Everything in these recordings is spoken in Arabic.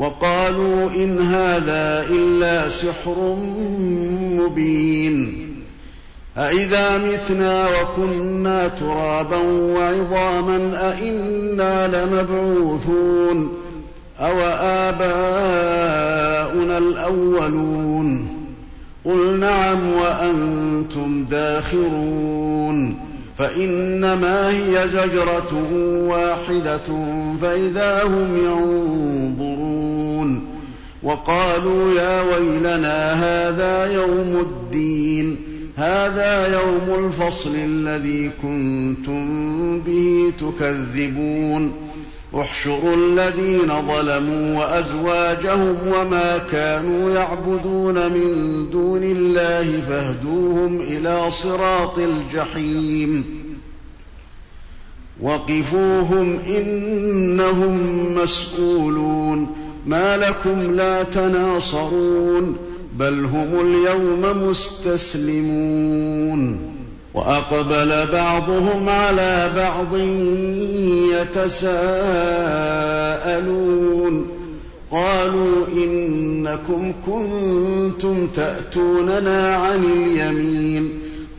وقالوا إن هذا إلا سحر مبين. أإذا متنا وكنا ترابا وعظاما أإنا لمبعوثون أو آباؤنا الأولون. قل نعم وأنتم داخرون. فإنما هي زجرة واحدة فإذا هم ينظرون وقالوا يا ويلنا هذا يوم الدين هذا يوم الفصل الذي كنتم به تكذبون. احشروا الذين ظلموا وأزواجهم وما كانوا يعبدون من دون الله فاهدوهم إلى صراط الجحيم. وقفوهم إنهم مسئولون ما لكم لا تناصرون بل هم اليوم مستسلمون وأقبل بعضهم على بعض يتساءلون قالوا إنكم كنتم تأتوننا عن اليمين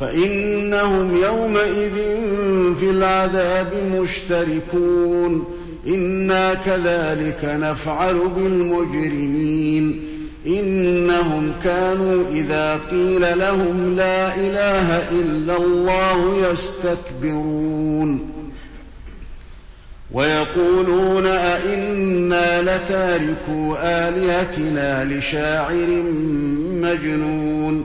فإنهم يومئذ في العذاب مشتركون. إنا كذلك نفعل بالمجرمين. إنهم كانوا إذا قيل لهم لا إله إلا الله يستكبرون. ويقولون أئنا لتاركو آلهتنا لشاعر مجنون.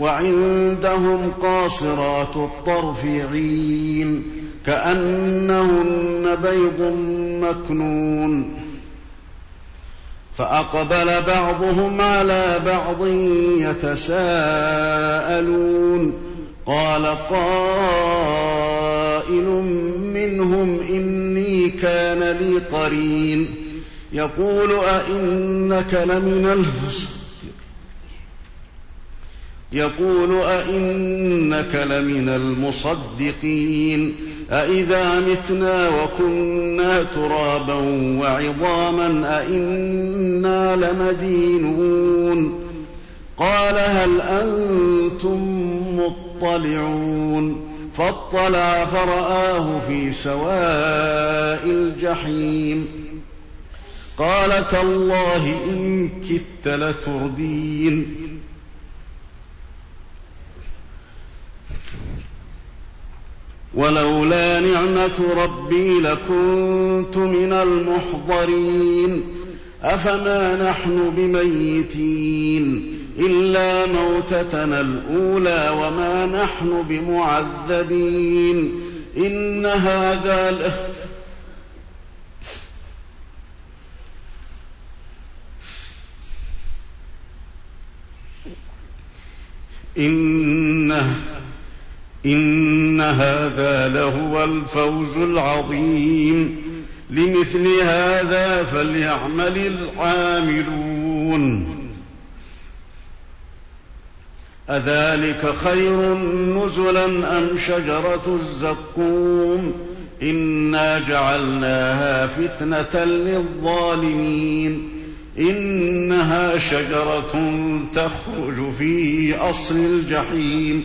وعندهم قاصرات الطرف عين كأنهن بيض مكنون. فأقبل بعضهم على بعض يتساءلون. قال قائل منهم إني كان لي قرين. يقول أئنك لمن المصدق يقول أئنك لمن المصدقين أإذا متنا وكنا ترابا وعظاما أئنا لمدينون قال هل أنتم مطلعون فاطلع فرآه في سواء الجحيم قال تالله إن كدت لتردين ولولا نعمة ربي لكنت من المحضرين. أفما نحن بميتين؟ إلا موتتنا الأولى وما نحن بمعذبين. إن هذا له إنه إن هذا لهو الفوز العظيم. لمثل هذا فليعمل العاملون. أذلك خير نزلا أم شجرة الزقوم؟ إنا جعلناها فتنة للظالمين. إنها شجرة تخرج في أصل الجحيم.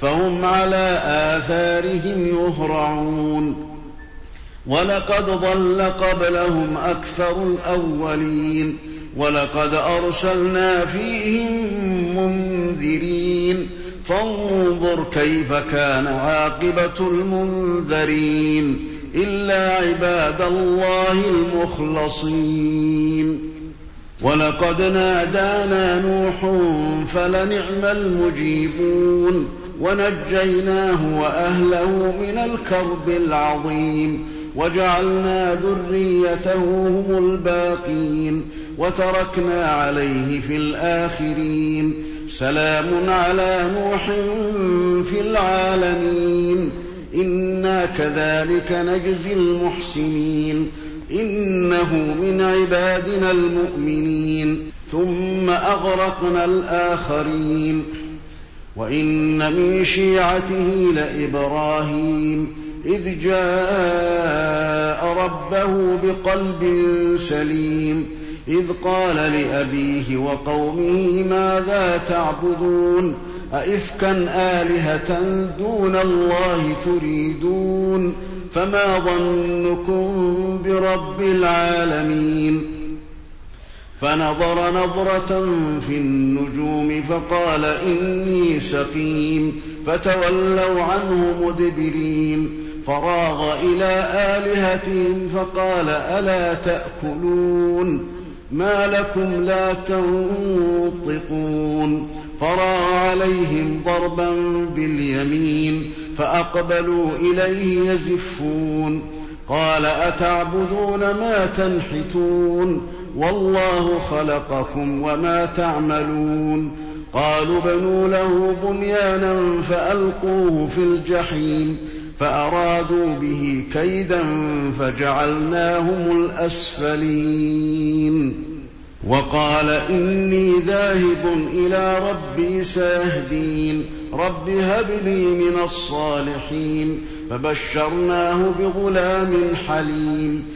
فهم على آثارهم يهرعون. ولقد ضل قبلهم أكثر الأولين. ولقد أرسلنا فيهم منذرين. فانظر كيف كان عاقبة المنذرين. إلا عباد الله المخلصين. ولقد نادانا نوح فلنعم المجيبون. ونجيناه وأهله من الكرب العظيم وجعلنا ذريته هم الباقين وتركنا عليه في الآخرين سلام على نوح في العالمين إنا كذلك نجزي المحسنين إنه من عبادنا المؤمنين ثم أغرقنا الآخرين وإن من شيعته لإبراهيم إذ جاء ربه بقلب سليم إذ قال لأبيه وقومه ماذا تعبدون؟ أئفكا آلهة دون الله تريدون؟ فما ظنكم برب العالمين؟ فنظر نظرة في النجوم فقال إني سقيم فتولوا عنه مدبرين. فراغ إلى آلهتهم فقال ألا تأكلون؟ ما لكم لا تنطقون. فراغ عليهم ضربا باليمين فأقبلوا إليه يزفون. قال أتعبدون ما تنحتون؟ والله خلقكم وما تعملون. قالوا بنوا له بنيانا فألقوه في الجحيم فأرادوا به كيدا فجعلناهم الأسفلين. وقال إني ذاهب إلى ربي سيهدين رب هب لي من الصالحين. فبشرناه بغلام حليم.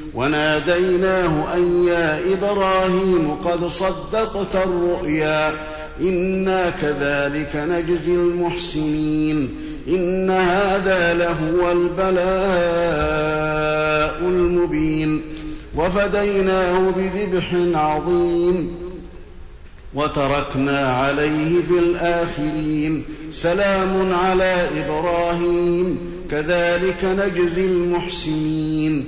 وناديناه أن يا إبراهيم قد صدقت الرؤيا إنا كذلك نجزي المحسنين إن هذا لهو البلاء المبين وفديناه بذبح عظيم وتركنا عليه في الآخرين سلام على إبراهيم كذلك نجزي المحسنين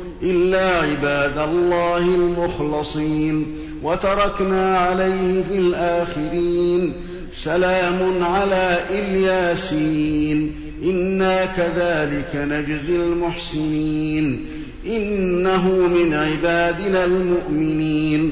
إلا عباد الله المخلصين وتركنا عليه في الآخرين سلام على الياسين إنا كذلك نجزي المحسنين إنه من عبادنا المؤمنين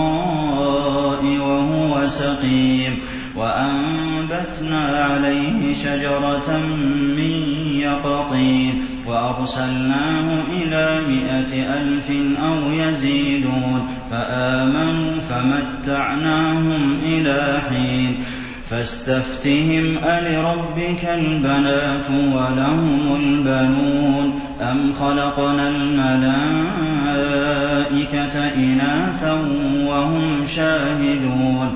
وهو سقيم وأنبتنا عليه شجرة من يقطين وأرسلناه إلى مائة ألف أو يزيدون فآمنوا فمتعناهم إلى حين فاستفتهم ألربك البنات ولهم البنون أم خلقنا الملائكة إناثا وهم شاهدون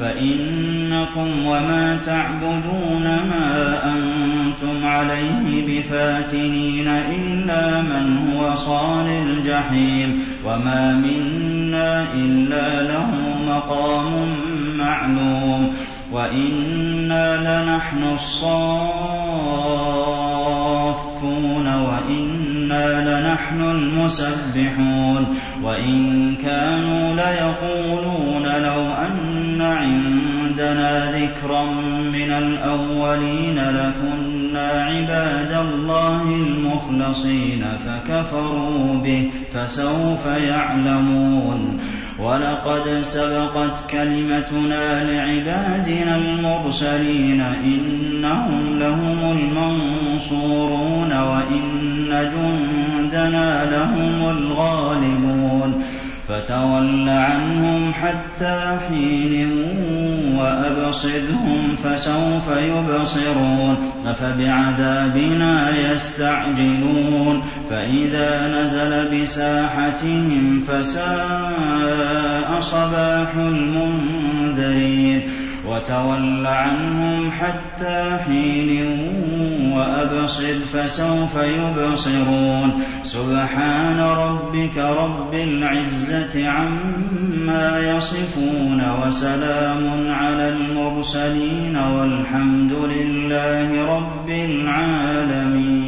فإنكم وما تعبدون ما أنتم عليه بفاتنين إلا من هو صال الجحيم وما منا إلا له مقام معلوم وإنا لنحن الصافون وإنا لنحن المسبحون وإن كانوا ليقولون لو أن عندنا ذكرا من الأولين لكنا كنا عباد الله المخلصين فكفروا به فسوف يعلمون. ولقد سبقت كلمتنا لعبادنا المرسلين إنهم لهم المنصورون وإن جندنا لهم الغالبون. فَتَوَلَّ عَنْهُمْ حَتَّىٰ حِينٍ وَأَبْصِرْهُمْ فَسَوْفَ يُبْصِرُونَ أَفَبِعَذَابِنَا يَسْتَعْجِلُونَ فَإِذَا نَزَلَ بِسَاحَتِهِمْ فَسَاءَ صَبَاحُ الْمُنذَرِينَ وَتَوَلَّ عَنْهُمْ حَتَّىٰ حِينٍ وَأَبْصِرْ فَسَوْفَ يُبْصِرُونَ. سُبْحَانَ رَبِّكَ رَبِّ الْعِزَّةِ عَمَّا يَصِفُونَ وَسَلَامٌ عَلَى الْمُرْسَلِينَ وَالْحَمْدُ لِلَّهِ رَبِّ الْعَالَمِينَ.